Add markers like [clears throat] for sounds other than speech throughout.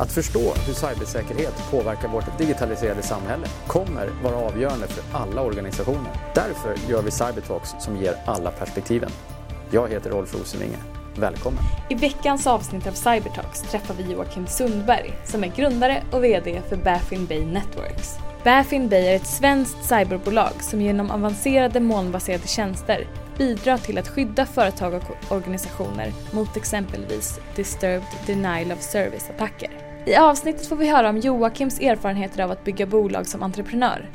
Att förstå hur cybersäkerhet påverkar vårt digitaliserade samhälle kommer vara avgörande för alla organisationer. Därför gör vi Cybertalks som ger alla perspektiven. Jag heter Rolf Rosenvinge. Välkommen! I veckans avsnitt av Cybertalks träffar vi Joakim Sundberg som är grundare och VD för Baffin Bay Networks. Baffin Bay är ett svenskt cyberbolag som genom avancerade molnbaserade tjänster bidrar till att skydda företag och organisationer mot exempelvis disturbed denial of service-attacker. I avsnittet får vi höra om Joakims erfarenheter av att bygga bolag som entreprenör,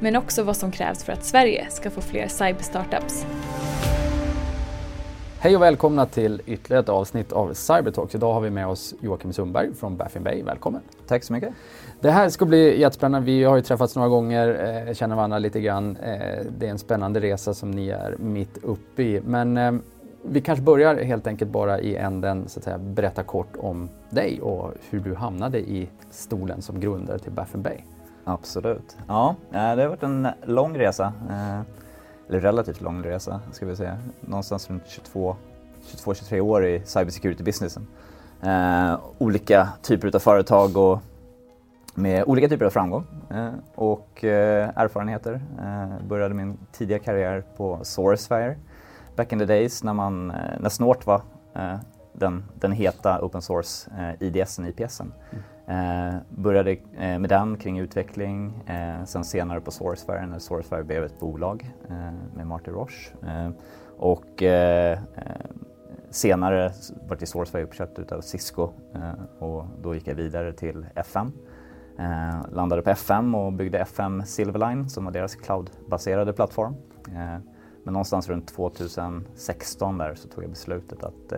men också vad som krävs för att Sverige ska få fler cyberstartups. Hej och välkomna till ytterligare ett avsnitt av Cybertalks. Idag har vi med oss Joakim Sundberg från Baffin Bay. Välkommen! Tack så mycket! Det här ska bli jättespännande. Vi har ju träffats några gånger, eh, känner varandra lite grann. Eh, det är en spännande resa som ni är mitt uppe i. Men eh, vi kanske börjar helt enkelt bara i änden, så att säga, berätta kort om dig och hur du hamnade i stolen som grundare till Baffin Bay. Absolut. Ja, eh, det har varit en lång resa. Eh, eller relativt lång resa, ska vi säga. Någonstans runt 22-23 år i cybersecurity-businessen. Eh, olika typer av företag och med olika typer av framgång och erfarenheter. Började min tidiga karriär på Sourcefire back in the days när, man, eh, när Snort var eh, den, den heta open source IDSen, IPSen. Mm. Eh, började eh, med den kring utveckling, eh, sen senare på Sourcefire när Sourcefire blev ett bolag eh, med Martin Roche. Eh, och eh, senare var till Sourcefire uppköpt av Cisco och då gick jag vidare till FM. landade på FM och byggde FM Silverline som var deras cloudbaserade plattform. Men någonstans runt 2016 där så tog jag beslutet att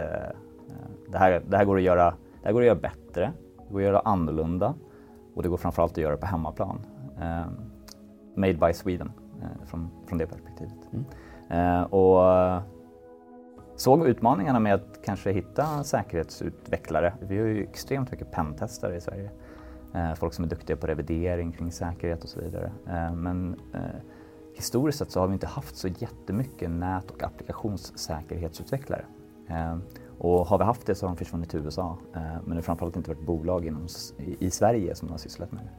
det, här, det här går att göra det här går att göra bättre det går att göra annorlunda och det går framförallt att göra på hemmaplan. Eh, made by Sweden eh, från, från det perspektivet. Mm. Eh, och eh, såg utmaningarna med att kanske hitta säkerhetsutvecklare. Vi har ju extremt mycket pentestare i Sverige. Eh, folk som är duktiga på revidering kring säkerhet och så vidare. Eh, men historiskt sett så har vi inte haft så jättemycket nät och applikationssäkerhetsutvecklare. Eh, och har vi haft det så har de försvunnit till USA. Eh, men det har framförallt inte varit bolag inom, i, Sverige som har sysslat med det.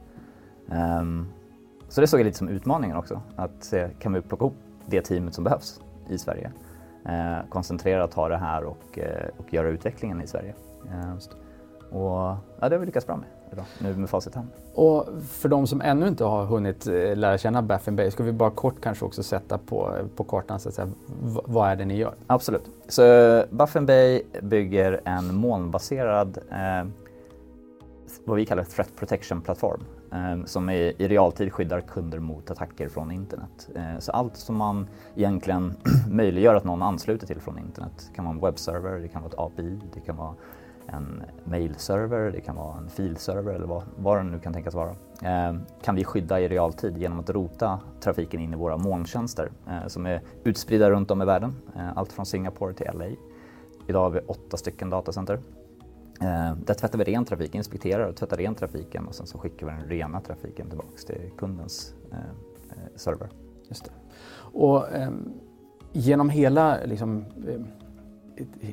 Så det såg jag lite som utmaningen också. Att se, kan vi plocka ihop det teamet som behövs i Sverige? Eh, koncentrera ta det här och, och göra utvecklingen i Sverige. Ehm, Eh, och ja, det har vi lyckats bra med idag, nu med facit hand. Och för de som ännu inte har hunnit eh, lära känna Baffin Bay, ska vi bara kort kanske också sätta på, på kartan så att säga, vad är det ni gör? Absolut. Så Baffin Bay bygger en molnbaserad eh, vad vi kallar threat protection-plattform eh, som i, i realtid skyddar kunder mot attacker från internet. Eh, så allt som man egentligen [clears throat] möjliggör att någon ansluter till från internet, det kan vara en webbserver, det kan vara ett API, det kan vara en mailserver, det kan vara en filserver eller vad, vad det nu kan tänkas vara. Eh, kan vi skydda i realtid genom att rota trafiken in i våra molntjänster eh, som är utspridda runt om i världen. Eh, allt från Singapore till LA. Idag har vi åtta stycken datacenter. Eh, där tvättar vi ren trafik, inspekterar och tvättar ren trafiken och sen så skickar vi den rena trafiken tillbaks till kundens eh, eh server. Just det. Och ehm, genom hela liksom, eh,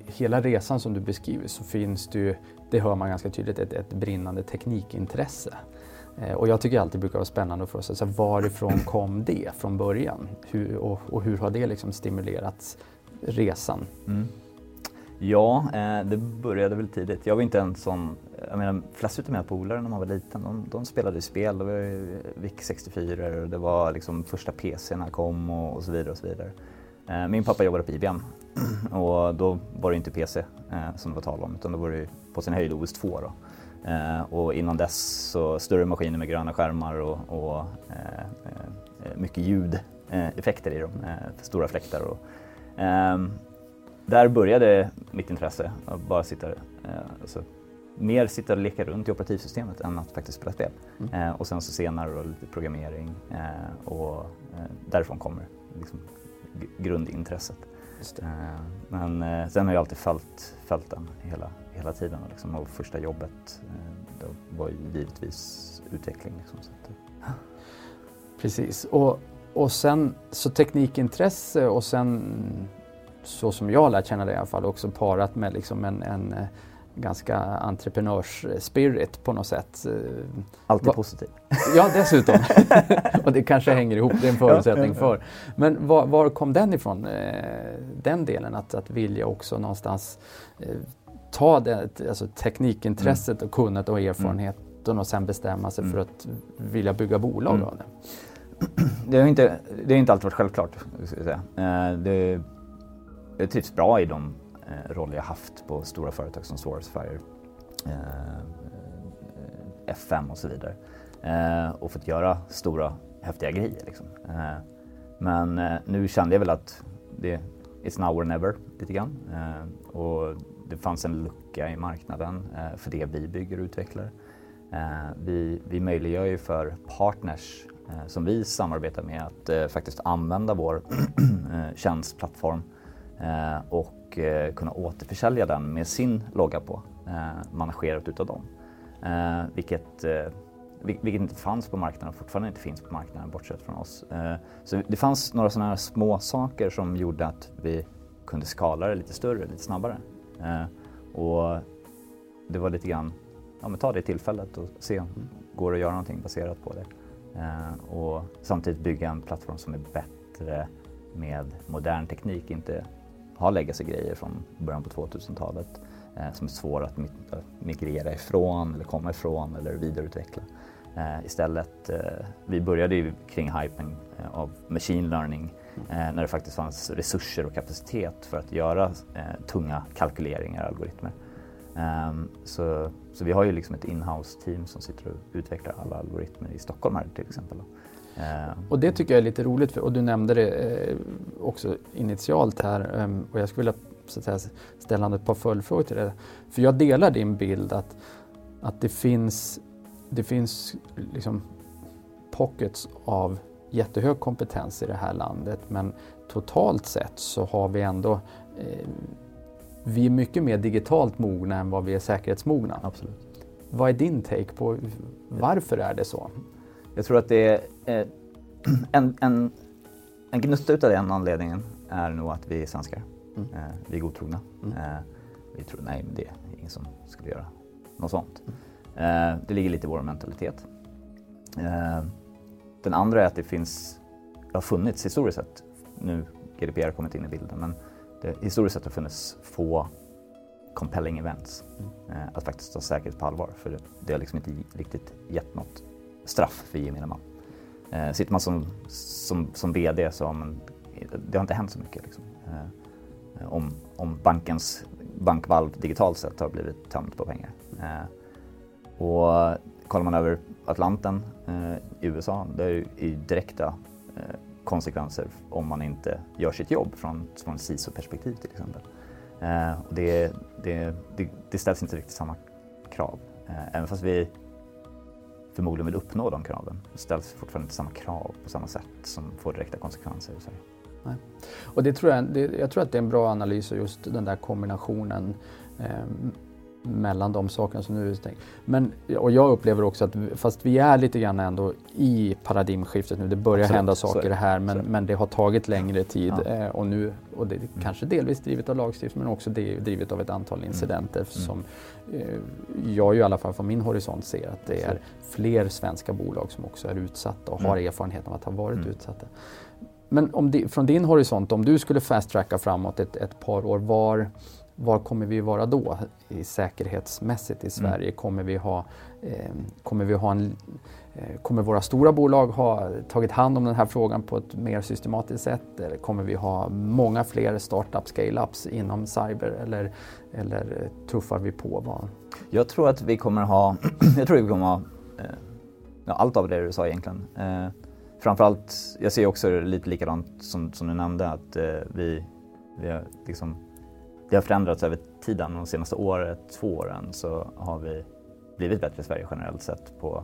hela resan som du beskriver så finns det ju, det hör man ganska tydligt, ett, ett brinnande teknikintresse. Eh, och jag tycker alltid det brukar vara spännande att oss, sig varifrån kom det från början? Hur, och, och, hur har det liksom stimulerat resan? Mm. Ja, eh, det började väl tidigt. Jag var inte en sån, jag menar flesta av mina polare när man var liten, de, de spelade spel. Det var VIC 64 och det var liksom första PCn kom och, och så vidare och så vidare. Eh, min pappa jobbade på IBM och då var det inte PC eh, som det var tal om utan då var det på sin höjd OS2. Då. Eh, och innan dess så större maskiner med gröna skärmar och, och mycket ljudeffekter i dem, stora fläktar. Och, ehm, där började mitt intresse, att bara sitta, alltså, mer sitta och leka runt i operativsystemet än att faktiskt spela spel. Mm. och sen så senare då, lite programmering och därifrån kommer liksom, grundintresset. Men eh, sen har jag alltid följt, följt den hela, hela tiden och, liksom, och första jobbet eh, det var ju givetvis utveckling. Liksom, så att, eh. Precis, och, och sen så teknikintresse och sen så som jag har lärt känna det i alla fall också parat med liksom en, en ganska entreprenörsspirit på något sätt. Alltid Va positiv. Ja, dessutom. [laughs] och det kanske hänger ihop, det är en förutsättning ja, för. Men var, var, kom den ifrån, den delen att, att vilja också någonstans ta det, alltså teknikintresset och kunnandet och erfarenheten och sen bestämma sig för att vilja bygga bolag mm. av det? [clears throat] Det har inte, det har inte alltid varit självklart. Ska jag, säga. Det, jag trivs bra i de Eh, roll roller jag haft på stora företag som Sourcefire, eh, eh FM och så vidare. Eh, och fått göra stora häftiga grejer. Liksom. Eh, men eh, nu kände jag väl att det it's now or never lite grann. Eh, och det fanns en lucka i marknaden eh, för det vi bygger och utvecklar. vi, vi möjliggör ju för partners som vi samarbetar med att faktiskt använda vår [clears throat] tjänstplattform och eh, kunna återförsälja den med sin logga på, eh, managerat utav dem. Eh, vilket, eh, vilket inte fanns på marknaden och fortfarande inte finns på marknaden bortsett från oss. Eh, så det fanns några sådana här små saker som gjorde att vi kunde skala det lite större, lite snabbare. Eh, och det var lite grann, ja men ta det tillfället och se om det går att göra någonting baserat på det. Och samtidigt bygga en plattform som är bättre med modern teknik, inte har legacy-grejer från början på 2000-talet eh, som är svåra att eh, migrera ifrån eller komma ifrån eller vidareutveckla. Eh, istället, eh, vi började ju kring hypen eh, av machine learning eh, när det faktiskt fanns resurser och kapacitet för att göra eh, tunga kalkyleringar och algoritmer. Ehm, så, så vi har ju liksom ett inhouse team som sitter och utvecklar alla algoritmer i Stockholm här till exempel. Eh, och det tycker jag är lite roligt, för, och du nämnde det eh, också initialt här eh, och jag skulle vilja så att säga, ställa ett par följdfrågor till det. För jag delar din bild att, att det finns, det finns liksom pockets av jättehög kompetens i det här landet men totalt sett så har vi ändå eh, vi är mycket mer digitalt mogna än vad vi är säkerhetsmogna. Absolut. Vad är din take på varför är det så? Jag tror att det är eh, en, en, en gnutta utav den anledningen är nog att vi är svenskar. Mm. Eh, vi är godtrogna. Mm. Eh, vi tror, nej men det är ingen som skulle göra något sånt. Mm. det ligger lite i vår mentalitet. den andra är att det finns, det har funnits historiskt sett, nu GDPR har kommit in i bilden, men det, historiskt sett har funnits få compelling events. Mm. att faktiskt ta säkerhet på allvar, för det, det har liksom inte riktigt gett något straff för gemene man. Eh, sitter man som, som, som VD så har man, det har inte hänt så mycket. Liksom. Eh, om, om bankens bankvalv digitalt sett har blivit tömt på pengar. Eh, och kollar man över Atlanten eh, i USA, det är ju direkta eh, konsekvenser om man inte gör sitt jobb från, från CISO-perspektiv till exempel. Eh, och det, det, det, det, ställs inte riktigt samma krav. Eh, även fast vi förmodligen vill uppnå de kraven. Det ställs fortfarande inte samma krav på samma sätt som får direkta konsekvenser i Sverige. Nej. Och det tror jag, det, jag tror att det är en bra analys och just den där kombinationen eh, mellan de sakerna som nu är tänkt. Men, och jag upplever också att fast vi är lite grann ändå i paradigmskiftet nu, det börjar Absolut. hända saker här men, men det har tagit längre tid ja. eh, och nu, och det är mm. kanske delvis drivet av lagstiftning men också drivet av ett antal mm. incidenter mm. som eh, jag ju i alla fall från min horisont ser att det är fler svenska bolag som också är utsatta och mm. har erfarenhet av att ha varit mm. utsatta. Men om di, från din horisont, om du skulle fast tracka framåt ett, ett par år, var var kommer vi vara då i säkerhetsmässigt i Sverige? Mm. Kommer, vi ha, eh, kommer, vi ha en, eh, kommer våra stora bolag ha tagit hand om den här frågan på ett mer systematiskt sätt? Eller kommer vi ha många fler startup scale-ups inom cyber? Eller, eller tuffar vi på? Vad? Jag tror att vi kommer ha, [clears throat] jag tror att vi kommer ha eh, ja, allt av det du sa egentligen. Eh, framförallt, jag ser också lite likadant som, som du nämnde att eh, vi, vi har liksom det har förändrats över tiden. De senaste året, två åren så har vi blivit bättre i Sverige generellt sett på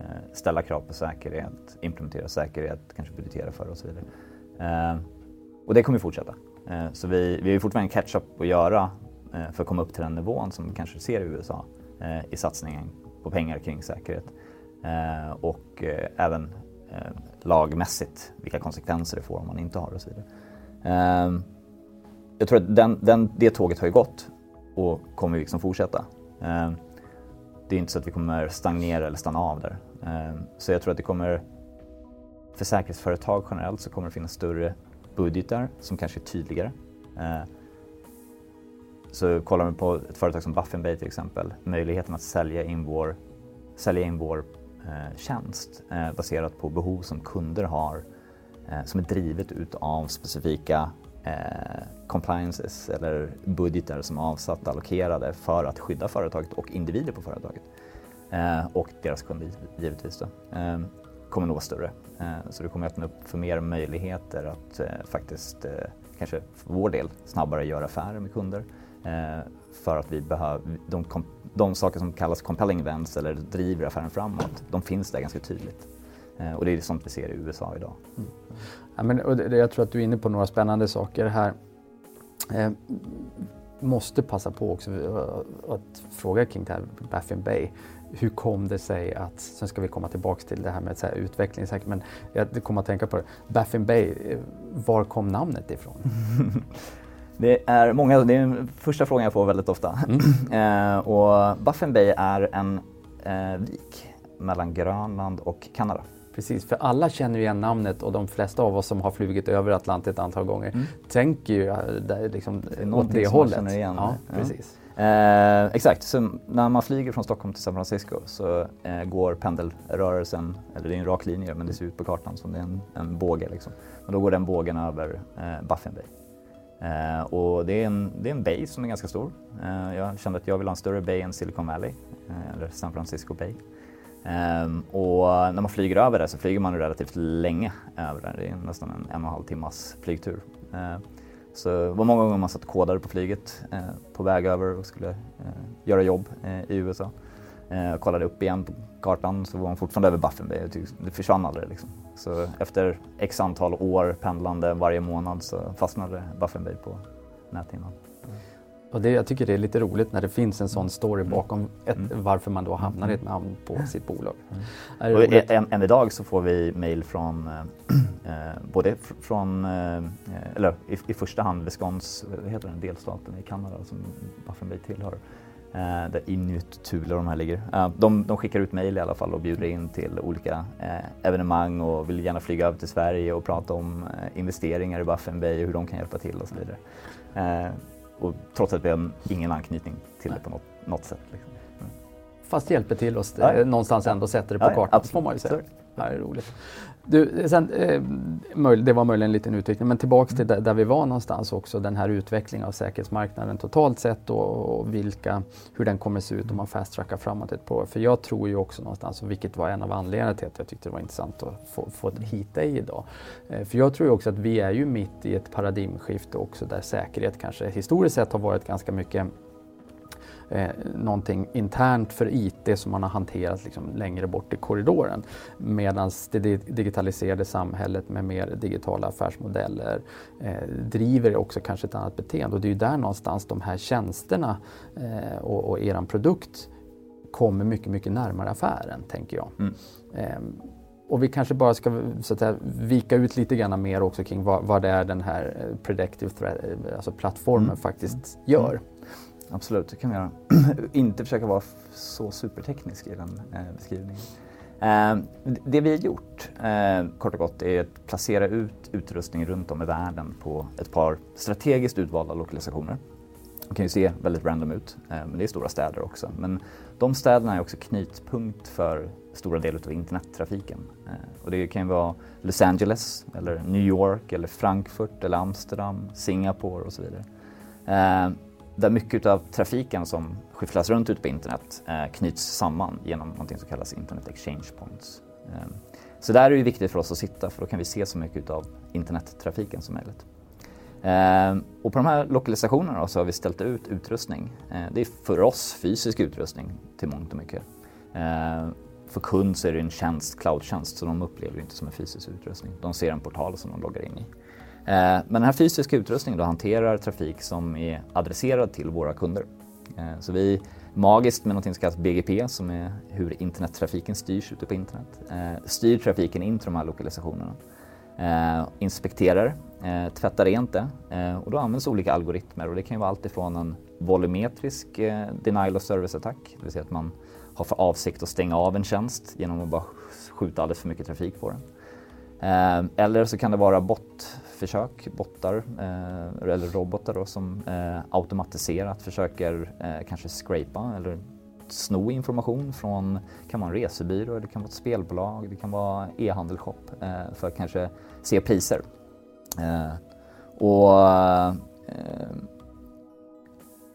eh, ställa krav på säkerhet, implementera säkerhet, kanske budgetera för och så vidare. Eh, och det kommer fortsätta. Eh, så vi, vi har fortfarande en catch-up att göra eh, för att komma upp till den nivån som vi kanske ser i USA eh, i satsningen på pengar kring säkerhet. Eh, och eh, även eh, lagmässigt vilka konsekvenser det får om man inte har det och så vidare eh, jag tror att den, den, det tåget har ju gått och kommer liksom fortsätta. Eh, det är inte så att vi kommer stagnera eller stanna av där. Eh, så jag tror att det kommer, för säkerhetsföretag generellt så kommer det finnas större budgetar som kanske är tydligare. Eh, så kollar man på ett företag som Buffinbay till exempel, möjligheten att sälja in vår, sälja in vår eh, tjänst eh, baserat på behov som kunder har eh, som är drivet utav specifika eh, compliances eller budgetar som är avsatt allokerade för att skydda företaget och individer på företaget. Eh, och deras kunder givetvis då, eh, kommer nog vara större. Eh, så det kommer öppna upp för mer möjligheter att eh, faktiskt eh, kanske för vår del snabbare göra affärer med kunder för att vi behöver, de, de saker som kallas compelling events eller driver affären framåt, de finns där ganska tydligt. Och det är sånt vi ser i USA idag. Mm. Ja, men, och det, jag tror att du är inne på några spännande saker här. Eh, måste passa på också eh, att fråga kring det här Baffin Bay. Hur kom det sig att, sen ska vi komma tillbaks till det här med så här utveckling, men jag kom att tänka på det. Baffin Bay, var kom namnet ifrån? [laughs] Det är, många, det är den första frågan jag får väldigt ofta. Mm. [clears throat] eh, och Baffin Bay är en eh, vik mellan Grönland och Kanada. Precis, för alla känner ju igen namnet och de flesta av oss som har flugit över Atlanten ett antal gånger mm. tänker ju där, liksom, det åt det hållet. Känner igen. Ja, ja. Precis. Eh, exakt, så när man flyger från Stockholm till San Francisco så eh, går pendelrörelsen, eller det är en rak linje men det ser ut på kartan som det är en, en båge. Liksom. Och då går den bågen över eh, Baffin Bay. Eh, och det är, en, det är en bay som är ganska stor. Eh, jag kände att jag vill ha en större bay än Silicon Valley, eh, eller San Francisco Bay. Um, och när man flyger över det så flyger man relativt länge över det. Det är nästan en en och en halv timmas flygtur. Uh, så det var många gånger man satt kodade på flyget uh, på väg över och skulle uh, göra jobb eh, i USA. Eh, kollade upp igen på kartan så var man fortfarande över Baffin Bay. Typ, det försvann aldrig. Liksom. Så efter x antal år pendlande varje månad så fastnade Baffin Bay på näthinnan. Och det, jag tycker det är lite roligt när det finns en sån story mm. bakom ett, mm. varför man då hamnar i ett namn på mm. sitt bolag. Mm. Och än, än, idag så får vi mejl från eh, [clears throat] eh både från, eh, eller i, i, första hand Wisconsin, heter den delstaten i Kanada som Baffin Bay tillhör. Eh, där Inuit, Thule och de här ligger. Eh, de, de skickar ut mejl i alla fall och bjuder in till olika eh, evenemang och vill gärna flyga över till Sverige och prata om investeringar i Baffin Bay och hur de kan hjälpa till och så vidare. Och trots att vi har ingen anknytning till det på något, något sätt. Liksom. Mm. Fast hjälper till oss ja. någonstans ändå sätter det på ja, kartan, får man ju säga. Det här är roligt. Du, sen, eh, det var möjligen en liten utveckling, men tillbaks till där, där, vi var någonstans också, den här utvecklingen av säkerhetsmarknaden totalt sett och, och vilka, hur den kommer se ut om man fast-trackar framåt ett par år. För jag tror ju också någonstans, vilket var en av anledningarna till att jag tyckte det var intressant att få, få hit dig idag. Eh, för jag tror ju också att vi är ju mitt i ett paradigmskifte också där säkerhet kanske historiskt sett har varit ganska mycket eh, någonting internt för IT som man har hanterat liksom längre bort i korridoren. Medan det digitaliserade samhället med mer digitala affärsmodeller eh, driver också kanske ett annat beteende och det är ju där någonstans de här tjänsterna eh, och, och eran produkt kommer mycket, mycket närmare affären, tänker jag. Mm. Eh, och vi kanske bara ska så att säga, vika ut lite grann mer också kring vad, vad det är den här eh, predictive threat, eh, alltså plattformen mm. faktiskt gör. Absolut, det kan vi göra. [clears throat] Inte försöka vara så superteknisk i den eh, beskrivningen. Eh, det vi har gjort, eh, kort och gott, är att placera ut utrustning runt om i världen på ett par strategiskt utvalda lokalisationer. Det kan ju se väldigt random ut, eh, men det är stora städer också. Men de städerna är också knutpunkt för stora delar av internettrafiken. Eh, och det kan ju vara Los Angeles, eller New York, eller Frankfurt, eller Amsterdam, Singapore och så vidare. Eh, där mycket av trafiken som skyfflas runt ute på internet eh, knyts samman genom något som kallas Internet Exchange Points. Ehm, så där är det viktigt för oss att sitta för då kan vi se så mycket av internettrafiken som möjligt. Ehm, och på de här lokalisationerna så har vi ställt ut utrustning. Eh, det är för oss fysisk utrustning till mångt och mycket. Ehm, för kund så är det en tjänst, cloudtjänst, så de upplever det inte som en fysisk utrustning. De ser en portal som de loggar in i. Eh, men den här fysiska utrustningen då hanterar trafik som är adresserad till våra kunder. Eh, så vi magiskt med något som kallas BGP som är hur internettrafiken styrs ute på internet. Eh, styr trafiken in till de här lokalisationerna. Inspekterar tvättar rent det och då används olika algoritmer och det kan ju vara allt ifrån en volumetrisk denial of service-attack, det vill säga att man har för avsikt att stänga av en tjänst genom att bara skjuta alldeles för mycket trafik på den. Eller så kan det vara försök, bottar eh, eller robotar då, som eh, automatiserat försöker eh, kanske scrapa eller sno information från, kan vara en resebyrå, det kan vara ett spelbolag, det kan vara e-handelsshop eh, för att kanske se priser. Eh, och eh,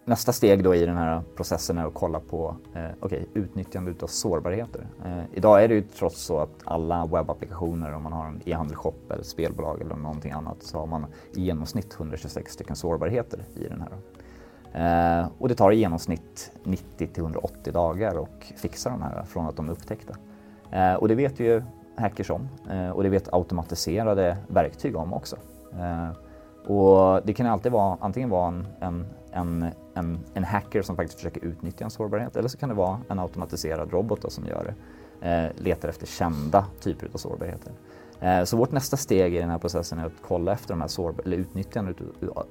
Nästa steg då i den här processen är att kolla på eh, okay, utnyttjande av sårbarheter. Eh, idag är det ju trots så att alla webbapplikationer, om man har en e-handelsshop eller spelbolag eller någonting annat, så har man i genomsnitt 126 stycken sårbarheter i den här. Eh, och det tar i genomsnitt 90 till 180 dagar att fixa de här från att de är upptäckta. Eh, och det vet ju hackers om eh, och det vet automatiserade verktyg om också. Eh, och det kan alltid vara antingen vara en, en, en, en, en hacker som faktiskt försöker utnyttja en sårbarhet eller så kan det vara en automatiserad robot som gör det. Eh, letar efter kända typer av sårbarheter. Eh, så vårt nästa steg i den här processen är att kolla efter de här sår, eller utnyttjandet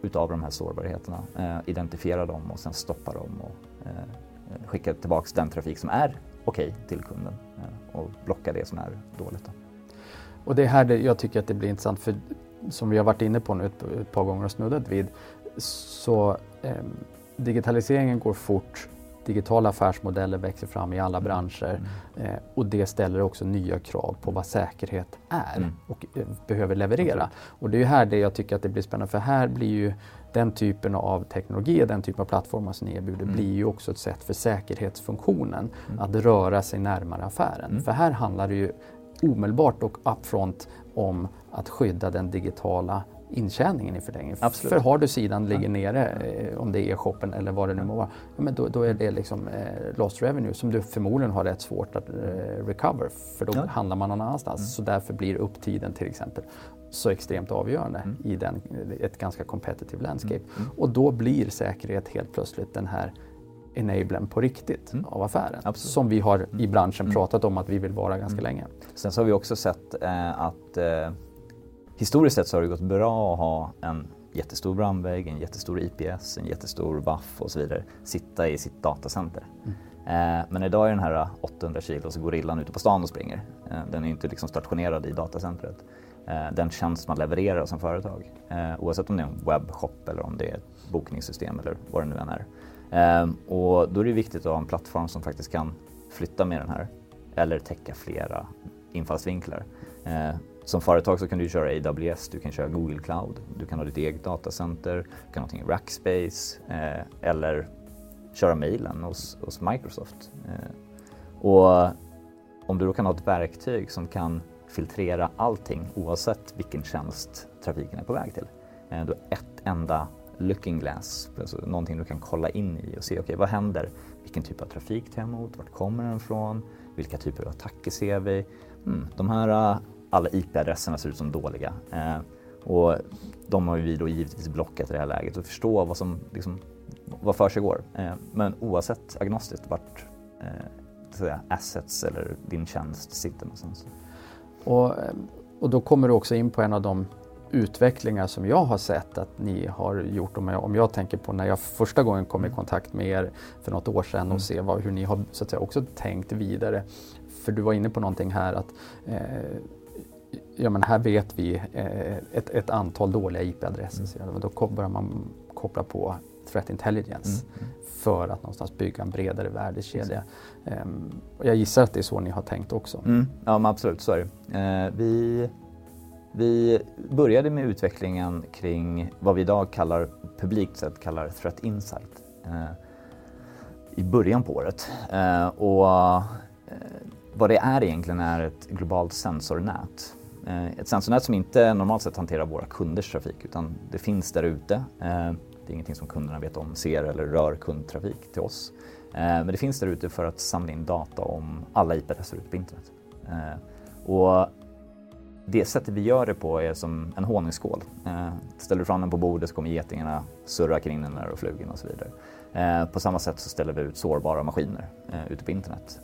utav de här sårbarheterna, eh, identifiera dem och sen stoppa dem och eh, skicka tillbaks den trafik som är okej okay till kunden eh, och blocka det som är dåligt. Då. Och det är här det, jag tycker att det blir intressant för som vi har varit inne på nu ett, ett par gånger och snuddat vid så eh, digitaliseringen går fort digitala affärsmodeller växer fram i alla branscher mm. eh, och det ställer också nya krav på vad säkerhet är mm. och eh, behöver leverera. Och det är här det jag tycker att det blir spännande för här blir ju den typen av teknologi, den typen av plattformar som ni erbjuder mm. blir ju också ett sätt för säkerhetsfunktionen mm. att röra sig närmare affären. Mm. För här handlar det ju omedelbart och upfront om att skydda den digitala intjäningen i förlängningen. Absolut. För har du sidan ligger nere, eh, om det är e-shoppen eller vad det nu må vara, ja, men då, då, är det liksom eh, lost revenue som du förmodligen har rätt svårt att eh, recover för då ja. handlar man någon annanstans. Mm. Så därför blir upptiden till exempel så extremt avgörande mm. i den, ett ganska competitive landscape. Mm. mm. Och då blir säkerhet helt plötsligt den här enablen på riktigt mm. av affären. Absolut. Som vi har i branschen mm. pratat om att vi vill vara ganska mm. länge. Sen så har vi också sett eh, att eh, historiskt sett så har det gått bra att ha en jättestor brandvägg, en jättestor IPS, en jättestor WAF och så vidare sitta i sitt datacenter. Mm. Eh, men idag är den här 800 kilos gorillan ute på stan och springer. Eh, den är inte liksom stationerad i datacentret. Eh, den tjänst man levererar som företag, oavsett om det är en webbshop eller om det är ett bokningssystem eller vad det nu än är. Och då är det viktigt att ha en plattform som faktiskt kan flytta med den här eller täcka flera infallsvinklar. Som företag så kan du köra AWS, du kan köra Google Cloud, du kan ha ditt eget datacenter, du kan ha någonting i Rackspace eh, eller köra mailen hos, hos Microsoft. Eh, och om du då kan ha ett verktyg som kan filtrera allting oavsett vilken tjänst trafiken är på väg till. Eh, då ett enda looking glass, alltså någonting du kan kolla in i och se okay, vad händer, vilken typ av trafik tar jag emot, vart kommer den ifrån, vilka typer av attacker ser vi? Mm, de här alla IP-adresserna ser ut som dåliga. Eh, och de har vi då givetvis blockat i det här läget och förstå vad som liksom, vad för sig går. Eh, men oavsett agnostiskt vart eh, assets eller din tjänst sitter någonstans. Och, och då kommer du också in på en av de utvecklingar som jag har sett att ni har gjort. Om jag, om jag tänker på när jag första gången kom i mm. kontakt med er för något år sedan och mm. se vad, hur ni har så att säga, också tänkt vidare. För du var inne på någonting här att eh, ja men här vet vi eh, ett, ett, antal dåliga IP-adresser. Mm. Då börjar man koppla på threat intelligence mm. för att någonstans bygga en bredare värdekedja. Um, jag gissar att det är så ni har tänkt också. Mm. Ja men absolut, så är det. Eh, vi, vi började med utvecklingen kring vad vi idag kallar, publikt sett kallar Threat Insight eh, i början på året. Eh, och eh, vad det är egentligen är ett globalt sensornät Eh, ett sensornät som inte normalt sett hanterar våra kunders trafik utan det finns där ute. Eh, det är ingenting som kunderna vet om, ser eller rör kundtrafik till oss. Eh, men det finns där ute för att samla in data om alla IP-adresser ute på internet. Och det sättet vi gör det på är som en honungsskål. Ställer du fram den på bordet så kommer getingarna surra kring den och flugorna och så vidare. På samma sätt så ställer vi ut sårbara maskiner ute på internet.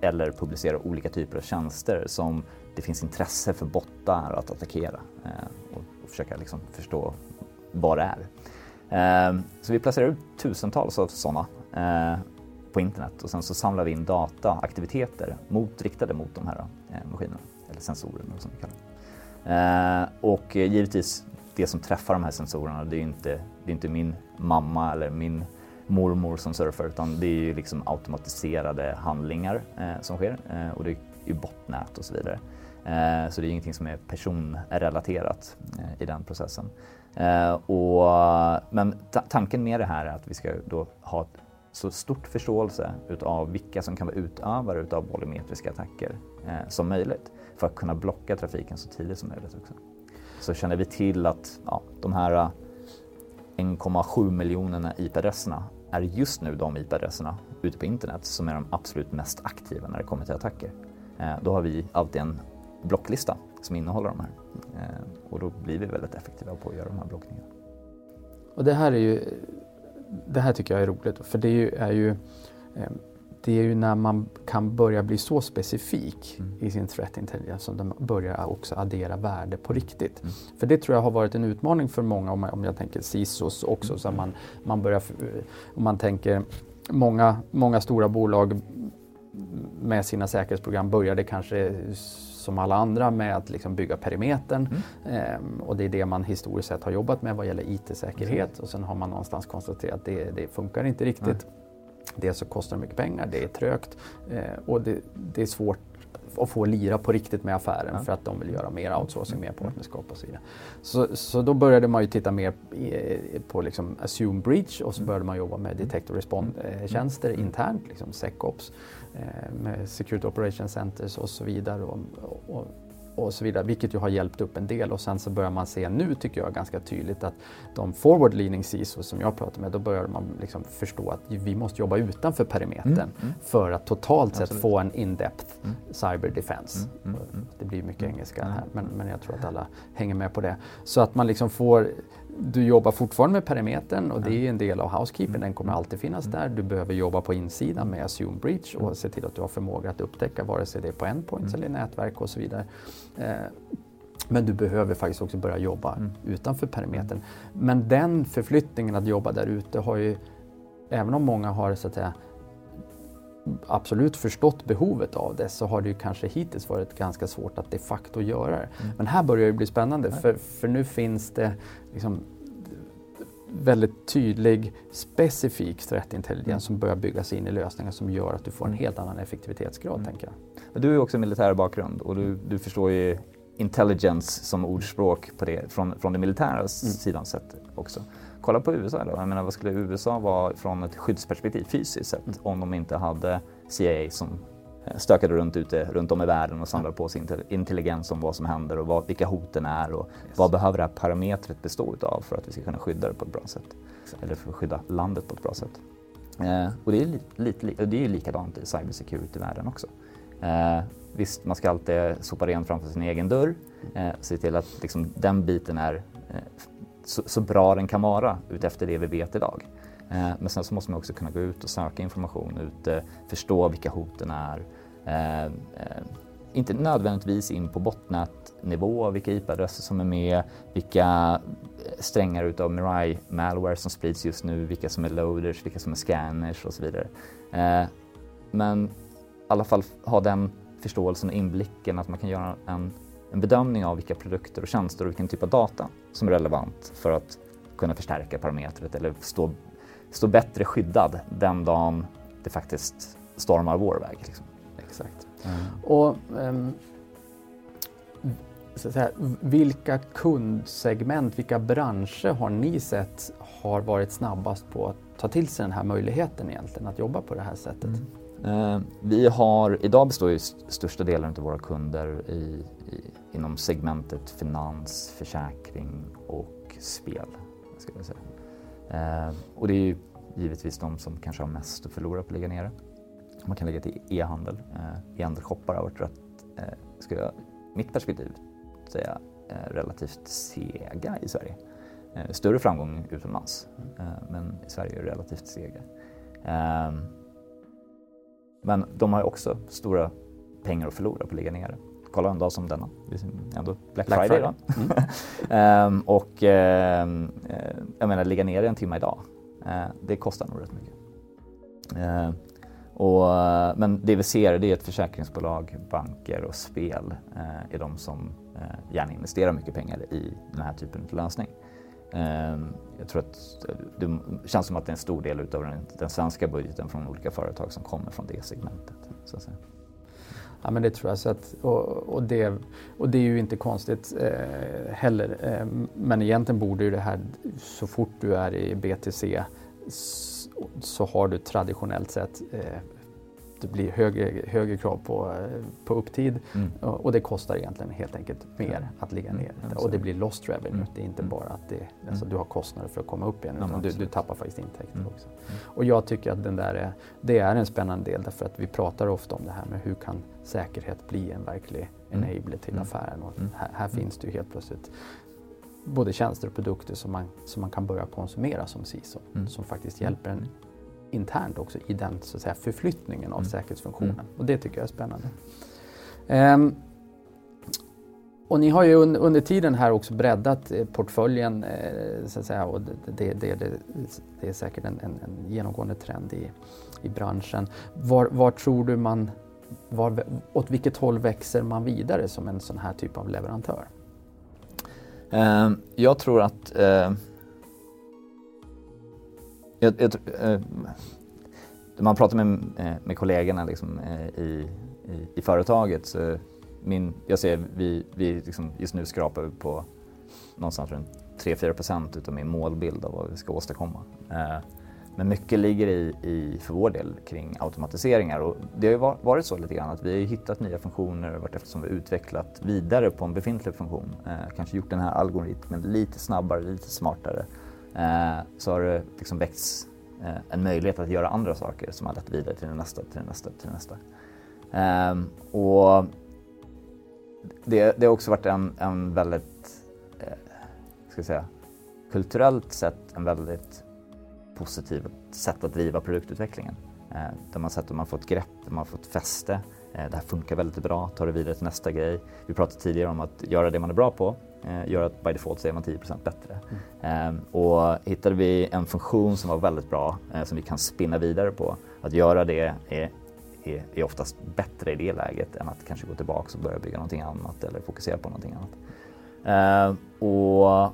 Eller publicerar olika typer av tjänster som det finns intresse för bottar att attackera eh, och försöka liksom förstå vad det är. Eh, så vi placerar ut tusentals av sådana eh, på internet och sen så samlar vi in data, aktiviteter mot, riktade mot de här eh, maskinerna, eller sensorerna som vi kallar det. Eh, och givetvis det som träffar de här sensorerna, det är inte, det är inte min mamma eller min mormor som surfar utan det är ju liksom automatiserade handlingar eh, som sker eh, och det är ju botnät och så vidare. Eh, så det är ingenting som är personrelaterat eh, i den processen. Eh, och, men tanken med det här är att vi ska då ha så stort förståelse utav vilka som kan vara utövare utav volumetriska attacker eh, som möjligt för att kunna blocka trafiken så tidigt som möjligt också. Så känner vi till att ja, de här 1,7 miljonerna IP-adresserna är just nu de IP-adresserna ute på internet som är de absolut mest aktiva när det kommer till attacker. Eh, då har vi alltid en blocklista som innehåller de här eh, och då blir vi väldigt effektiva på att göra de här blockningarna. Och det här är ju, det här tycker jag är roligt för det är ju, är ju eh, det är ju när man kan börja bli så specifik mm. i sin threat intelligence som de börjar också addera värde på riktigt. Mm. För det tror jag har varit en utmaning för många om, om jag tänker CISOs också. Mm. Så man, man börjar, om man tänker många, många stora bolag med sina säkerhetsprogram började kanske som alla andra med att liksom bygga perimetern. Mm. Ehm, och det är det man historiskt sett har jobbat med vad gäller IT-säkerhet. Och sen har man någonstans konstaterat att det, det funkar inte riktigt. Mm. Dels så kostar det mycket pengar, det är trögt eh, och det, det, är svårt att få lira på riktigt med affären ja. för att de vill göra mer outsourcing, mer partnerskap och så vidare. Så, så då började man ju titta mer på liksom assume breach och så började man jobba med detect och respond-tjänster mm. internt, liksom SecOps, eh, med Security Operation Centers och så vidare. Och, och, och så vidare, vilket ju har hjälpt upp en del. Och sen så börjar man se nu, tycker jag, ganska tydligt att de forward leaning CISO som jag pratar med, då börjar man liksom förstå att vi måste jobba utanför perimetern mm, mm. för att totalt Absolut. sett få en in-depth mm. cyber defense. Mm, mm, mm. Det blir mycket engelska här, men, men jag tror att alla hänger med på det. Så att man liksom får du jobbar fortfarande med perimetern och det är en del av housekeeping, den kommer alltid finnas där. Du behöver jobba på insidan med assume breach och se till att du har förmåga att upptäcka vare sig det är på endpoints eller nätverk och så vidare. Eh, men du behöver faktiskt också börja jobba mm. utanför perimetern. Men den förflyttningen att jobba där ute har ju, även om många har så att säga, absolut förstått behovet av det så har det ju kanske hittills varit ganska svårt att de facto göra det. Mm. Men här börjar det bli spännande för, för nu finns det liksom väldigt tydlig specifik threat intelligence mm. som börjar byggas in i lösningar som gör att du får en mm. helt annan effektivitetsgrad. Mm. tänker jag. Men du har ju också militär bakgrund och du, du förstår ju intelligence som ordspråk på det, från, från det militära mm. sidan sett också. Kolla på USA då. Jag menar, vad skulle USA vara från ett skyddsperspektiv fysiskt sett mm. om de inte hade CIA som eh, stökade runt ute runt om i världen och samlade på sig intelligens om vad som händer och vad, vilka hoten är och yes. vad behöver det här parametret bestå utav för att vi ska kunna skydda det på ett bra sätt. Eller för att skydda landet på ett bra sätt. Eh, och det är, lite, lite, det är likadant i cybersecurity-världen också. Eh, visst, man ska alltid sopa rent framför sin egen dörr, eh, se till att liksom, den biten är eh, så, så, bra den kan vara utefter det vi vet idag. Eh, men sen så måste man också kunna gå ut och söka information ute, förstå vilka hoten är. Eh, eh, inte nödvändigtvis in på botnätnivå, vilka IP-adresser som är med, vilka eh, strängar utav Mirai malware som sprids just nu, vilka som är loaders, vilka som är scanners och så vidare. Eh, men i alla fall ha den förståelsen och inblicken att man kan göra en en bedömning av vilka produkter och tjänster och vilken typ av data som är relevant för att kunna förstärka parametret eller stå, stå bättre skyddad den dagen det faktiskt stormar vår väg. Liksom. Exakt. Mm. Och, um, så att säga, vilka kundsegment, vilka branscher har ni sett har varit snabbast på att ta till sig den här möjligheten egentligen att jobba på det här sättet? Mm. Eh, vi har, idag består ju största delen av våra kunder i, i, inom segmentet finans, försäkring och spel. Ska jag säga. Eh, och det är ju givetvis de som kanske har mest att förlora på att ligga nere. Man kan lägga till e-handel. Eh, E-handelsshoppar har varit rätt, skulle jag, mitt perspektiv säga, relativt sega i Sverige. Större framgång utomlands, men i Sverige är det relativt sega. Men de har också stora pengar att förlora på att ligga nere. kolla en dag som denna. Det är ändå Black, Black Friday. Friday. Mm. um, [laughs] och um, jag menar, ligga ner en timme idag, uh, det kostar nog rätt mycket. Uh, och, men det vi ser det är att försäkringsbolag, banker och spel uh, är de som gärna investerar mycket pengar i den här typen av lösning. Ehm, jag tror att det känns som att det är en stor del av den, den svenska budgeten från olika företag som kommer från det segmentet. Så att säga. Ja men det tror jag. Så att, och, och, det, och det är ju inte konstigt eh, heller. Eh, men egentligen borde ju det här, så fort du är i BTC så, så har du traditionellt sett eh, det blir högre, högre krav på, på upptid mm. och det kostar egentligen helt enkelt mer att ligga ner. Mm. Och det blir lost revenue. Mm. Det är inte mm. bara att det, alltså, du har kostnader för att komma upp igen utan du, du, tappar faktiskt intäkter mm. också. Mm. Och jag tycker att den där är, det är en spännande del därför att vi pratar ofta om det här med hur kan säkerhet bli en verklig enabler till affären. Och här, här finns det ju helt plötsligt både tjänster och produkter som man, som man kan börja konsumera som CISO som faktiskt hjälper en internt också i den så att säga, förflyttningen av mm. säkerhetsfunktionen. Mm. Och det tycker jag är spännande. Um, och ni har ju un, under tiden här också breddat eh, portföljen eh, så att säga, och det, det, det, det är säkert en, en, en, genomgående trend i, i branschen. Var, var tror du man, var, åt vilket håll växer man vidare som en sån här typ av leverantör? Uh, jag tror att uh jag, jag, eh, man pratar med, eh, med kollegorna liksom, eh, i, i, i, företaget så min, jag ser vi, vi liksom just nu skrapar på någonstans runt 3-4 procent utav min målbild av vad vi ska åstadkomma. Eh, men mycket ligger i, i, för vår del kring automatiseringar och det har ju varit så lite grann att vi har hittat nya funktioner vartefter vi har utvecklat vidare på en befintlig funktion. Eh, kanske gjort den här algoritmen lite snabbare, lite smartare Eh, så har det liksom väckts eh, en möjlighet att göra andra saker som har lett vidare till nästa, till nästa, till nästa. Eh, och det, det, har också varit en, en väldigt, eh, ska jag säga, kulturellt sett en väldigt positivt sätt att driva produktutvecklingen. Eh, där man sett att man fått grepp, man har fått fäste. Eh, det här funkar väldigt bra, tar det vidare till nästa grej. Vi pratade tidigare om att göra det man är bra på gör att by default så är man 10% bättre. Mm. Eh, och hittade vi en funktion som var väldigt bra eh, som vi kan spinna vidare på, att göra det är, är, är oftast bättre i det läget än att kanske gå tillbaka och börja bygga någonting annat eller fokusera på någonting annat. Eh, och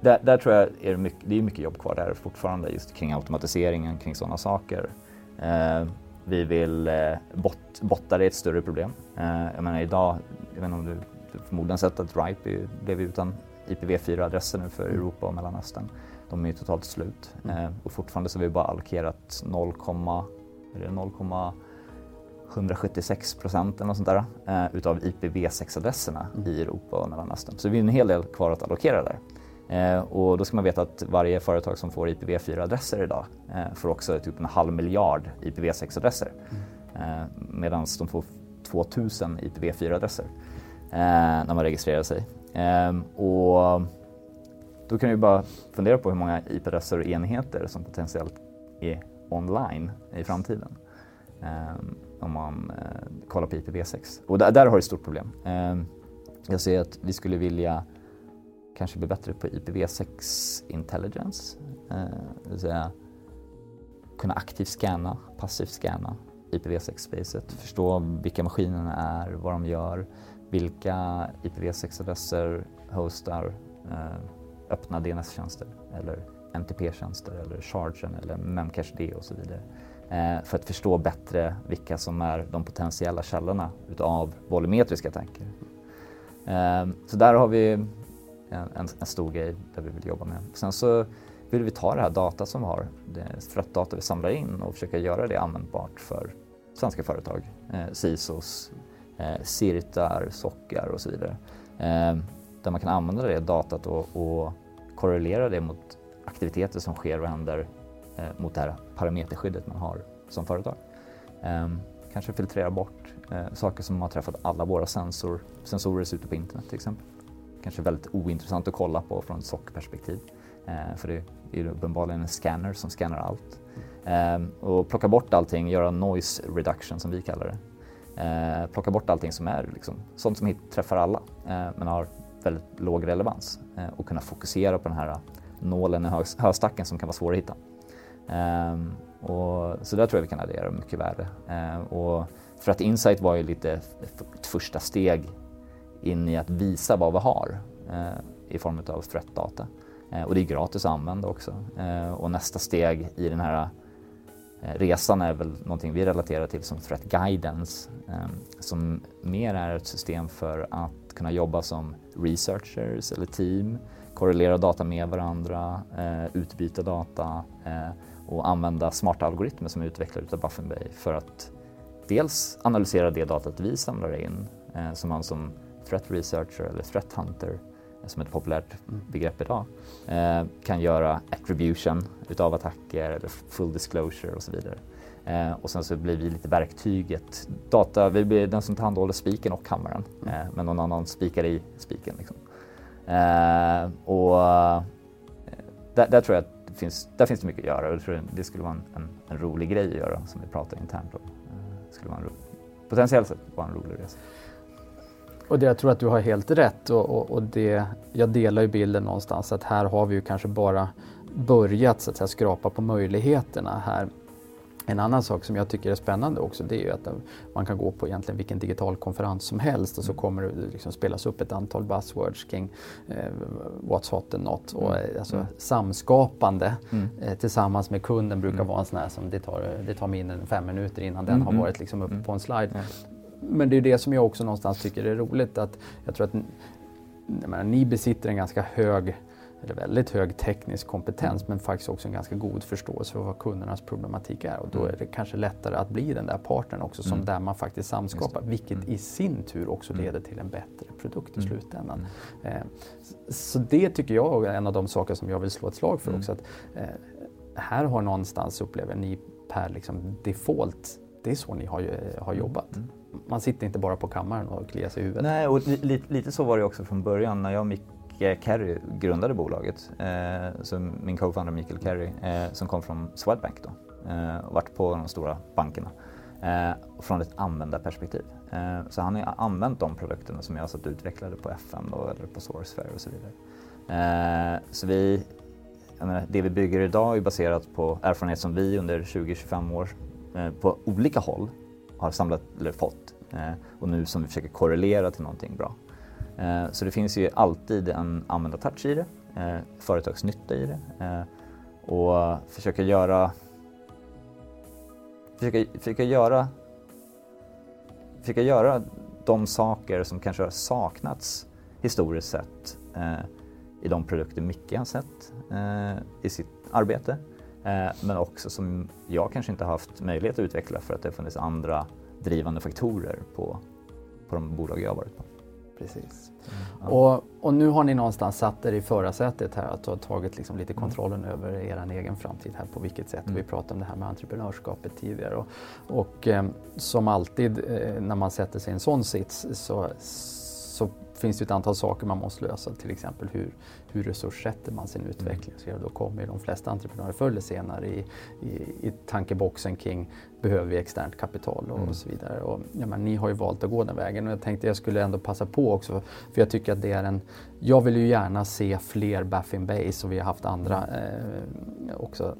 där, där, tror jag är det, mycket, det är mycket jobb kvar där fortfarande just kring automatiseringen, kring sådana saker. Eh, vi vill, eh, bot, bottar är ett större problem. Eh, jag menar idag, jag vet inte om du förmodligen sett att Ripe blev utan IPv4-adresser nu för mm. Europa och Mellanöstern. De är ju totalt slut mm. eh, och fortfarande så har vi bara allokerat 0, är det 0,176 procent eller något sånt där eh, utav IPv6-adresserna mm. i Europa och Mellanöstern. Så det är en hel del kvar att allokera där. Eh, och då ska man veta att varje företag som får IPv4-adresser idag eh, får också typ en halv miljard IPv6-adresser. Mm. Medan de får 2000 IPv4-adresser eh, Eh, när man registrerar sig. Eh, och då kan vi bara fundera på hur många IP-adresser och enheter som potentiellt är online i framtiden. Eh, om man eh, kollar på IPv6. Och där, där har du ett stort problem. Ehm, jag ser att vi skulle vilja kanske bli bättre på IPv6 intelligence. Eh, det vill säga kunna aktivt scanna, passivt scanna IPv6-spacet, förstå vilka maskinerna är, vad de gör, vilka IPv6-adresser hostar eh, öppna DNS-tjänster eller NTP-tjänster eller Chargen eller Memcache-D och så vidare. Eh, för att förstå bättre vilka som är de potentiella källorna utav volumetriska attacker. Eh, så där har vi en, en, en, stor grej där vi vill jobba med. Sen så vill vi ta det här data som vi har, det threat-data vi samlar in och försöka göra det användbart för svenska företag, eh, CISOs, eh, sirtar, sockar och så vidare. Eh, där man kan använda det datat och, och korrelera det mot aktiviteter som sker och händer eh, mot det här parameterskyddet man har som företag. Eh, kanske filtrera bort eh, saker som har träffat alla våra sensor, sensorer ute på internet till exempel. Kanske väldigt ointressant att kolla på från ett sockperspektiv Eh, för det är uppenbarligen en scanner som scannar allt. Ehm, och plocka bort allting, göra noise reduction som vi kallar det. Eh, plocka bort allting som är liksom, sånt som träffar alla eh, men har väldigt låg relevans eh, och kunna fokusera på den här nålen i hö höstacken som kan vara svår att hitta. Ehm, och, så där tror jag vi kan addera mycket värde. Ehm, och för att Insight var ju lite ett första steg in i att visa vad vi har eh, i form av threat-data. Eh, och det är gratis att använda också. Eh, och nästa steg i den här Eh, resan är väl någonting vi relaterar till som Threat Guidance ehm, som mer är ett system för att kunna jobba som researchers eller team, korrelera data med varandra, eh, utbyta data eh, och använda smarta algoritmer som är utvecklade av Buffin Bay för att dels analysera det datat vi samlar in som man som threat researcher eller threat hunter som ett populärt begrepp idag, eh, kan göra attribution utav attacker eller full disclosure och så vidare. Eh, och sen så blir vi lite verktyget, data, vi blir den som tillhandahåller spiken och kameran, eh, men någon annan spikar i spiken. Liksom. Och där, där, tror jag att det finns, där finns det mycket att göra och jag tror det skulle vara en, en, en rolig grej att göra som vi pratar internt om. Det skulle vara en ro, potentiellt sett vara en rolig resa. Och det, jag tror att du har helt rätt och, och, och, det, jag delar ju bilden någonstans att här har vi ju kanske bara börjat så att säga, skrapa på möjligheterna här. En annan sak som jag tycker är spännande också det är ju att man kan gå på egentligen vilken digital konferens som helst och så kommer det liksom spelas upp ett antal buzzwords kring eh, what's hot and not. Och, mm. alltså, mm. Samskapande mm. eh, tillsammans med kunden brukar mm. vara en sån här som det tar, det tar mindre än fem minuter innan den har mm. varit liksom uppe på en slide men det är det som jag också någonstans tycker är roligt att jag tror att menar, ni besitter en ganska hög eller väldigt hög teknisk kompetens men faktiskt också en ganska god förståelse för vad kundernas problematik är och då mm. är det kanske lättare att bli den där partnern också som mm. där man faktiskt samskapar vilket mm. i sin tur också mm. leder till en bättre produkt i mm. slutändan. Mm. Eh, så det tycker jag är en av de saker som jag vill slå ett slag för också att eh, här har någonstans upplever ni per liksom default det är så ni har, har jobbat man sitter inte bara på kammaren och kliar sig i huvudet. Nej, och li, lite så var det också från början när jag och Micke Carey grundade bolaget. Eh, så min co-founder Mikael Carey eh, som kom från Swedbank då eh, och varit på de stora bankerna eh, från ett användarperspektiv. Eh, så han har använt de produkterna som jag satt utvecklade på FN då, eller på Sourcefair och så vidare. Eh, så vi, menar, det vi bygger idag är baserat på erfarenhet som vi under 20-25 år eh, på olika håll har samlat eller fått eh, och nu som vi försöker korrelera till någonting bra. Eh, så det finns ju alltid en användartouch i det, eh, företagsnytta i det eh, och försöka göra försöka, försöka göra försöka göra de saker som kanske har saknats historiskt sett eh, i de produkter Micke har sett eh, i sitt arbete Eh, men också som jag kanske inte haft möjlighet att utveckla för att det funnits andra drivande faktorer på, på de bolag jag varit på. Precis. Mm, och, och, nu har ni någonstans satt er i förarsätet här att ha tagit liksom lite kontrollen mm. över er egen framtid här på vilket sätt. Mm. Vi pratade om det här med entreprenörskapet tidigare och, och eh, som alltid eh, när man sätter sig i en sån sits så, så finns det ett antal saker man måste lösa, till exempel hur, hur resurssätter man sin utveckling? Så då kommer de flesta entreprenörer förr eller senare i, i, i tankeboxen kring behöver vi externt kapital och, mm. och så vidare. Och, ja, men, ni har ju valt att gå den vägen och jag tänkte jag skulle ändå passa på också för jag tycker att det är en jag vill ju gärna se fler Baffin Base och vi har haft andra eh, också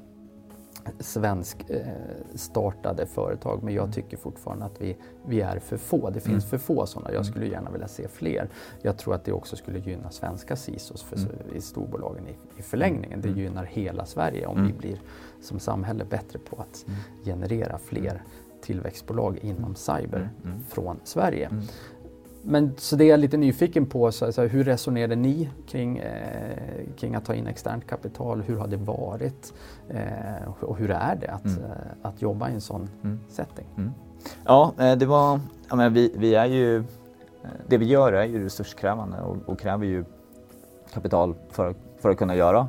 svensk eh, startade företag men jag mm. tycker fortfarande att vi, vi är för få. Det finns mm. för få sådana. Jag mm. skulle gärna vilja se fler. Jag tror att det också skulle gynna svenska CISOs för, i storbolagen i, i förlängningen. Det gynnar hela Sverige om vi blir som samhälle bättre på att generera fler tillväxtbolag inom cyber från Sverige. Men så det är jag lite nyfiken på, så, så hur resonerade ni kring, eh, kring att ta in externt kapital? Hur har det varit? Eh, och hur är det att, mm. eh, att jobba i en sån mm. setting? Mm. Ja, eh, det var, ja, men vi, vi är ju, eh, det vi gör är ju resurskrävande och, och kräver ju kapital för, för att kunna göra,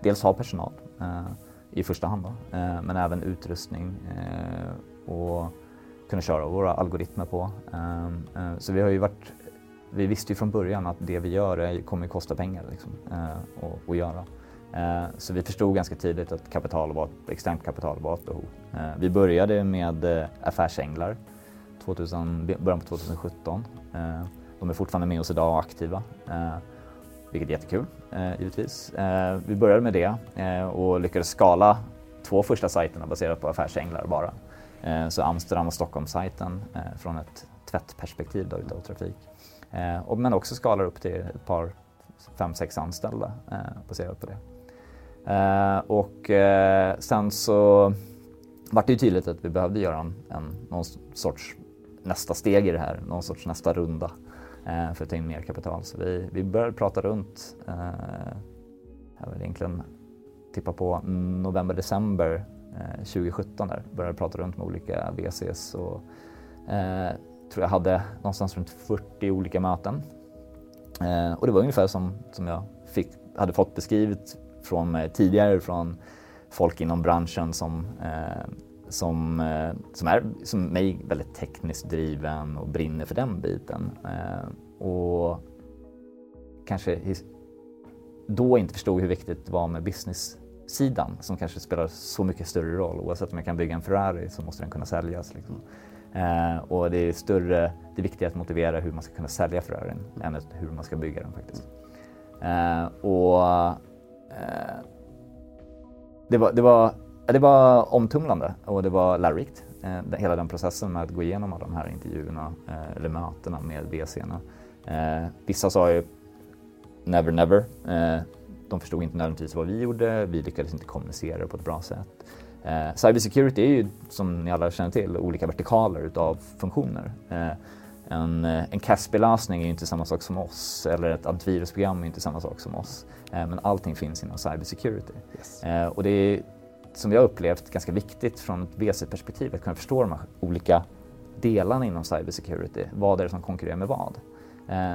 dels ha personal eh, i första hand då, men även utrustning och kunna köra våra algoritmer på. Ehm, eh, så vi har ju varit, vi visste ju från början att det vi gör är, kommer kosta pengar liksom, eh, att, att göra. Eh, så vi förstod ganska tidigt att kapital var, externt kapital var ett behov. Vi började med affärsänglar 2000, början på 2017. De är fortfarande med oss idag och aktiva, vilket är jättekul givetvis. Vi började med det och lyckades skala två första sajterna baserat på affärsänglar bara. Eh, så Amsterdam och Stockholm-sajten eh, från ett tvättperspektiv då, utav trafik. Eh, men också skalar upp till ett par, fem, sex anställda baserat på det. Och sen så vart det ju tydligt att vi behövde göra en, en, någon sorts nästa steg i det här, någon sorts nästa runda eh, för att ta in mer kapital. Så vi, vi började prata runt, eh, jag vill egentligen tippa på november, december Eh, 2017 där, började prata runt med olika VCs och eh, tror jag hade någonstans runt 40 olika möten. Eh, och det var ungefär som, som jag fick, hade fått beskrivet från mig tidigare från folk inom branschen som, eh, som, eh, som är som mig väldigt tekniskt driven och brinner för den biten. Eh, och kanske då inte förstod hur viktigt det var med business sidan som kanske spelar så mycket större roll. Oavsett om jag kan bygga en Ferrari så måste den kunna säljas. Liksom. Eh, och det är större, det är viktigare att motivera hur man ska kunna sälja Ferrarin än hur man ska bygga den faktiskt. Eh, och eh, det var, det var, det var omtumlande och det var lärorikt. Eh, hela den processen med att gå igenom alla de här intervjuerna eh, eller mötena med VC'na. Eh, vissa sa ju never never. Eh, Eh, de förstod inte nödvändigtvis vad vi gjorde, vi lyckades inte kommunicera på ett bra sätt. Eh, cybersecurity är ju som ni alla känner till olika vertikaler utav funktioner. Eh, en, eh, en Casper-lösning är inte samma sak som oss eller ett antivirusprogram är inte samma sak som oss. Eh, men allting finns inom cybersecurity. Yes. Eh, och det är som jag upplevt ganska viktigt från ett VC-perspektiv att kunna förstå de här olika delarna inom cybersecurity. Vad är det som konkurrerar med vad?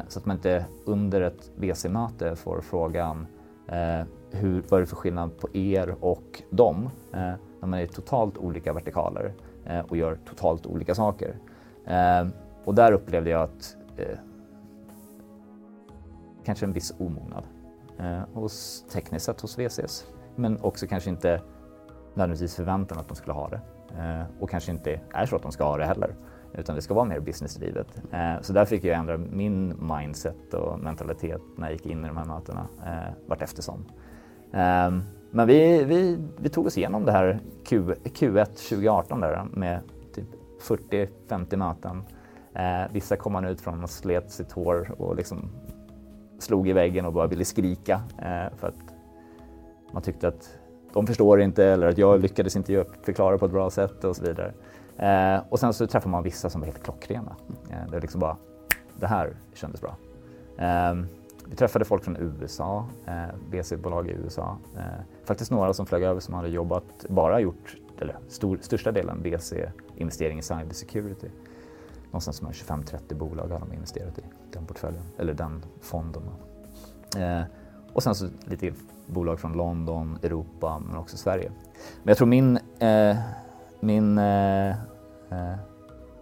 Så att man inte under ett VC-möte får frågan Eh, hur, vad är det för skillnad på er och dem? Eh, när man är totalt olika vertikaler eh, och gör totalt olika saker. Och där upplevde jag att eh, kanske en viss omognad eh, hos tekniskt sett hos VCS. Men också kanske inte nödvändigtvis förväntan att de skulle ha det. Eh, och kanske inte är så att de ska ha det heller. Utan det ska vara mer businessdrivet. Eh, så där fick jag ändra min mindset och mentalitet när jag gick in i de här mötena eh, vart eftersom. Eh, men vi, vi, vi tog oss igenom det här Q, Q1 2018 där med typ 40-50 möten Eh, vissa kom man ut från och slet sitt hår och liksom slog i väggen och bara ville skrika eh, för att man tyckte att de förstår inte eller att jag lyckades inte förklara på ett bra sätt och så vidare. Eh, och sen så träffar man vissa som var helt klockrena. Eh, det liksom bara, det här kändes bra. Eh, vi träffade folk från USA, eh, BC-bolag i USA. Eh, faktiskt några som flög över som hade jobbat, bara gjort, eller stor, största delen BC-investering i cybersecurity någonstans mellan 25-30 bolag har de investerat i den portföljen, eller den fonden. Eh, och sen så lite bolag från London, Europa men också Sverige. Men jag tror min, eh, min, eh Eh,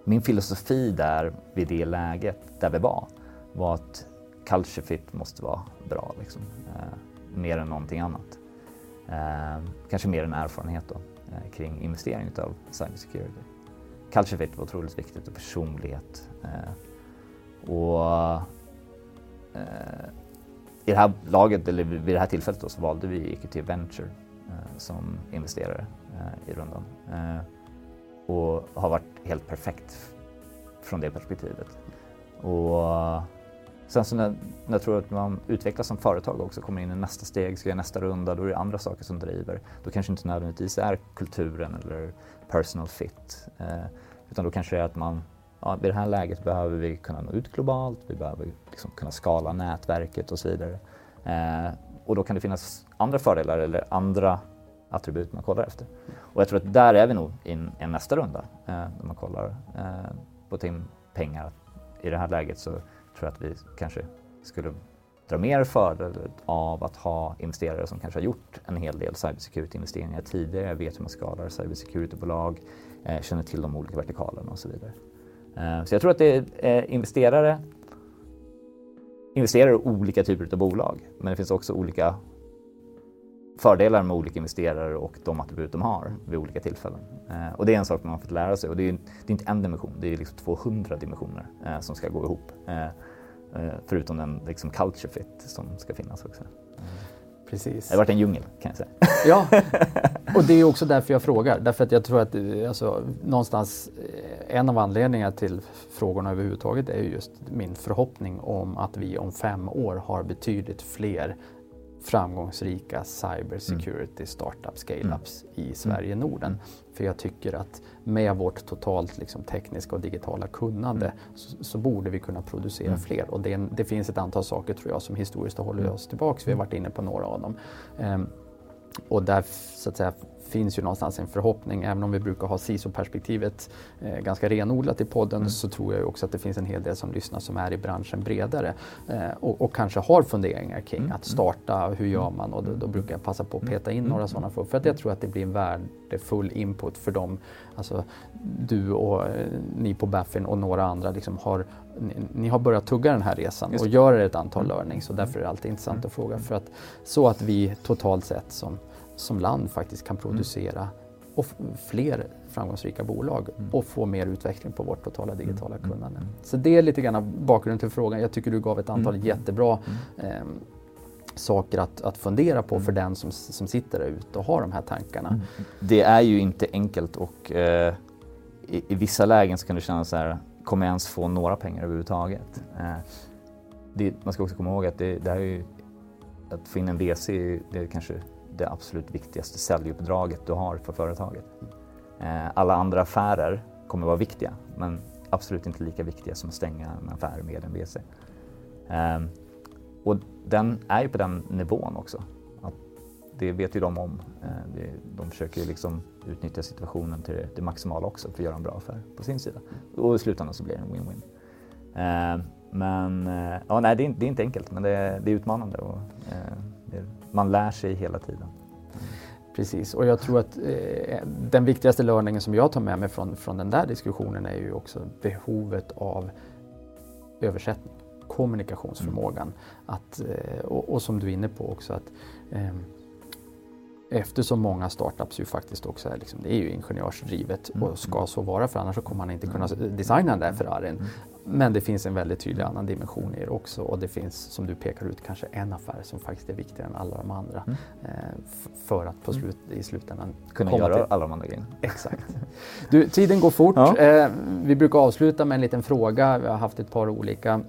min filosofi där vid det läget där vi var var att culture fit måste vara bra, liksom. Eh, mer än någonting annat. Eh, kanske mer än erfarenhet då, eh, kring investering av cybersecurity culture fit var otroligt viktigt och personlighet. Eh, och eh, i det här laget, eller vid det här tillfället då, så valde vi EQT Venture eh, som investerare eh, i rundan och har varit helt perfekt från det perspektivet. Och sen så när, när jag tror att man utvecklas som företag också, kommer in i nästa steg, ska göra nästa runda, då är det andra saker som driver. Då kanske inte nödvändigtvis är kulturen eller personal fit. Eh, utan då kanske det är att man, ja, i det här läget behöver vi kunna nå ut globalt, vi behöver liksom kunna skala nätverket och så vidare. Eh, och då kan det finnas andra fördelar eller andra attribut man kollar efter. Och jag tror att där är vi nog i en, nästa runda eh, när man kollar eh, på Tim-pengar. I det här läget så tror jag att vi kanske skulle dra mer fördel av att ha investerare som kanske har gjort en hel del cybersecurity-investeringar tidigare, vet hur man skalar cybersecurity-bolag, eh, känner till de olika vertikalerna och så vidare. Eh, så jag tror att det är eh, investerare investerar i olika typer av bolag, men det finns också olika fördelar med olika investerare och de attribut de har vid olika tillfällen. Eh, och det är en sak man har fått lära sig och det är, det är inte en dimension, det är liksom 200 dimensioner eh, som ska gå ihop. Eh, eh, förutom den liksom culture fit som ska finnas också. Precis. Det har varit en djungel kan jag säga. [laughs] Ja, [laughs] och det är också därför jag frågar. Därför att jag tror att alltså, någonstans en av anledningarna till frågorna överhuvudtaget är just min förhoppning om att vi om fem år har betydligt fler framgångsrika cybersecurity mm. startup scale-ups mm. i Sverige och Norden. Mm. För jag tycker att med vårt totalt liksom, tekniska och digitala kunnande mm. så, så, borde vi kunna producera mm. fler. Och det, det, finns ett antal saker tror jag som historiskt har hållit mm. oss tillbaka. Vi har varit inne på några av dem. Um, och där så att säga, finns ju någonstans en förhoppning, även om vi brukar ha CISO-perspektivet eh, ganska renodlat i podden mm. så tror jag också att det finns en hel del som lyssnar som är i branschen bredare eh, och, och, kanske har funderingar kring mm. att starta, hur gör man? Och då, då, brukar jag passa på att peta in några sådana frågor för att jag tror att det blir en värdefull input för dem. Alltså, du och eh, ni på Baffin och några andra liksom har ni, ni, har börjat tugga den här resan och gör ett antal mm. learnings och därför är det alltid intressant att fråga för att så att vi totalt sett som som land faktiskt kan producera och fler framgångsrika bolag mm. och få mer utveckling på vårt totala mm. digitala mm. kunnande. Så det är lite grann bakgrunden till frågan. Jag tycker du gav ett antal jättebra eh, saker att, att fundera på för den som, som sitter där ute och har de här tankarna. Det är ju inte enkelt och eh, i, i, vissa lägen så kan det kännas så här, kommer jag ens få några pengar överhuvudtaget? Eh, det, man ska också komma ihåg att det, det här är ju, att få in en VC, det är kanske det absolut viktigaste säljuppdraget du har för företaget. Eh, alla andra affärer kommer vara viktiga, men absolut inte lika viktiga som att stänga en affär med en VC. Ehm, och den är ju på den nivån också. Att det vet ju de om. Eh, de försöker ju liksom utnyttja situationen till det maximala också för att göra en bra affär på sin sida. Och i slutändan så blir det en win-win. Ehm, men eh, ja, nej, det är, inte enkelt, men det är, det är utmanande. Och, man lär sig hela tiden. Precis, och jag tror att eh, den viktigaste learningen som jag tar med mig från, från den där diskussionen är ju också behovet av översättning, kommunikationsförmågan. Mm. Att, eh, och, och, som du är inne på också att eh, Eftersom många startups ju faktiskt också är, liksom, det är ju ingenjörsdrivet mm. och ska så vara för annars så kommer man inte kunna mm. designa den där Ferrarin. Mm. Men det finns en väldigt tydlig annan dimension i det också och det finns som du pekar ut kanske en affär som faktiskt är viktigare än alla de andra mm. eh, för att på slut, i slutändan kunna göra till... alla de andra grejerna. Exakt. Du, tiden går fort. Ja. Eh, vi brukar avsluta med en liten fråga. Vi har haft ett par olika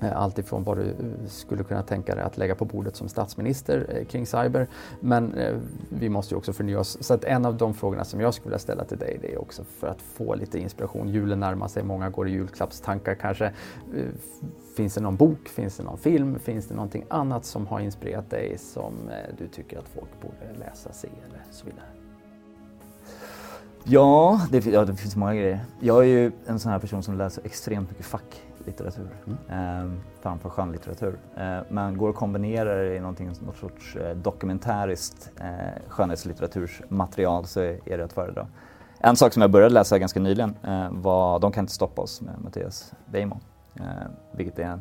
Eh, allt ifrån vad du eh, skulle kunna tänka dig att lägga på bordet som statsminister eh, kring cyber. Men vi måste ju också förnya oss. Så att en av de frågorna som jag skulle vilja ställa till dig det är också för att få lite inspiration. Julen närmar sig, många går i julklappstankar kanske. Finns det någon bok, finns det någon film, finns det någonting annat som har inspirerat dig som du tycker att folk borde läsa, se eller så vidare? Ja det, ja, det finns många grejer. Jag är ju en sån här person som läser extremt mycket fack litteratur mm. eh, framför skönlitteratur. Eh, men går att kombinera det i någonting, något sorts eh, dokumentäriskt eh, skönhetslitteratursmaterial så är det att föredra. En sak som jag började läsa ganska nyligen eh, var De kan inte stoppa oss med Mattias Beijmo. Eh, vilket är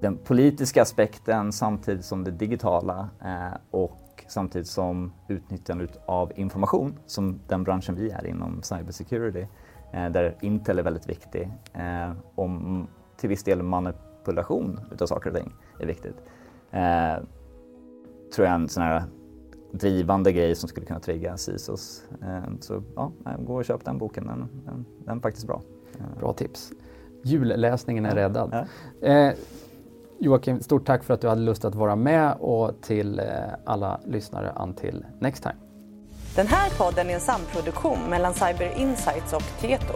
den politiska aspekten samtidigt som det digitala eh, och samtidigt som utnyttjandet av information som den branschen vi är inom cybersecurity där Intel är väldigt viktig. Eh, om till viss del manipulation utav saker och ting är viktigt. Eh, tror jag är en sån här drivande grej som skulle kunna trigga CISOs. Så ja, gå och köp den boken, den, den, den är faktiskt bra. Bra tips. Julläsningen är räddad. Ja. Eh, Joakim, stort tack för att du hade lust att vara med och till alla lyssnare until next time. Den här podden är en samproduktion mellan Cyber Insights och Tieto.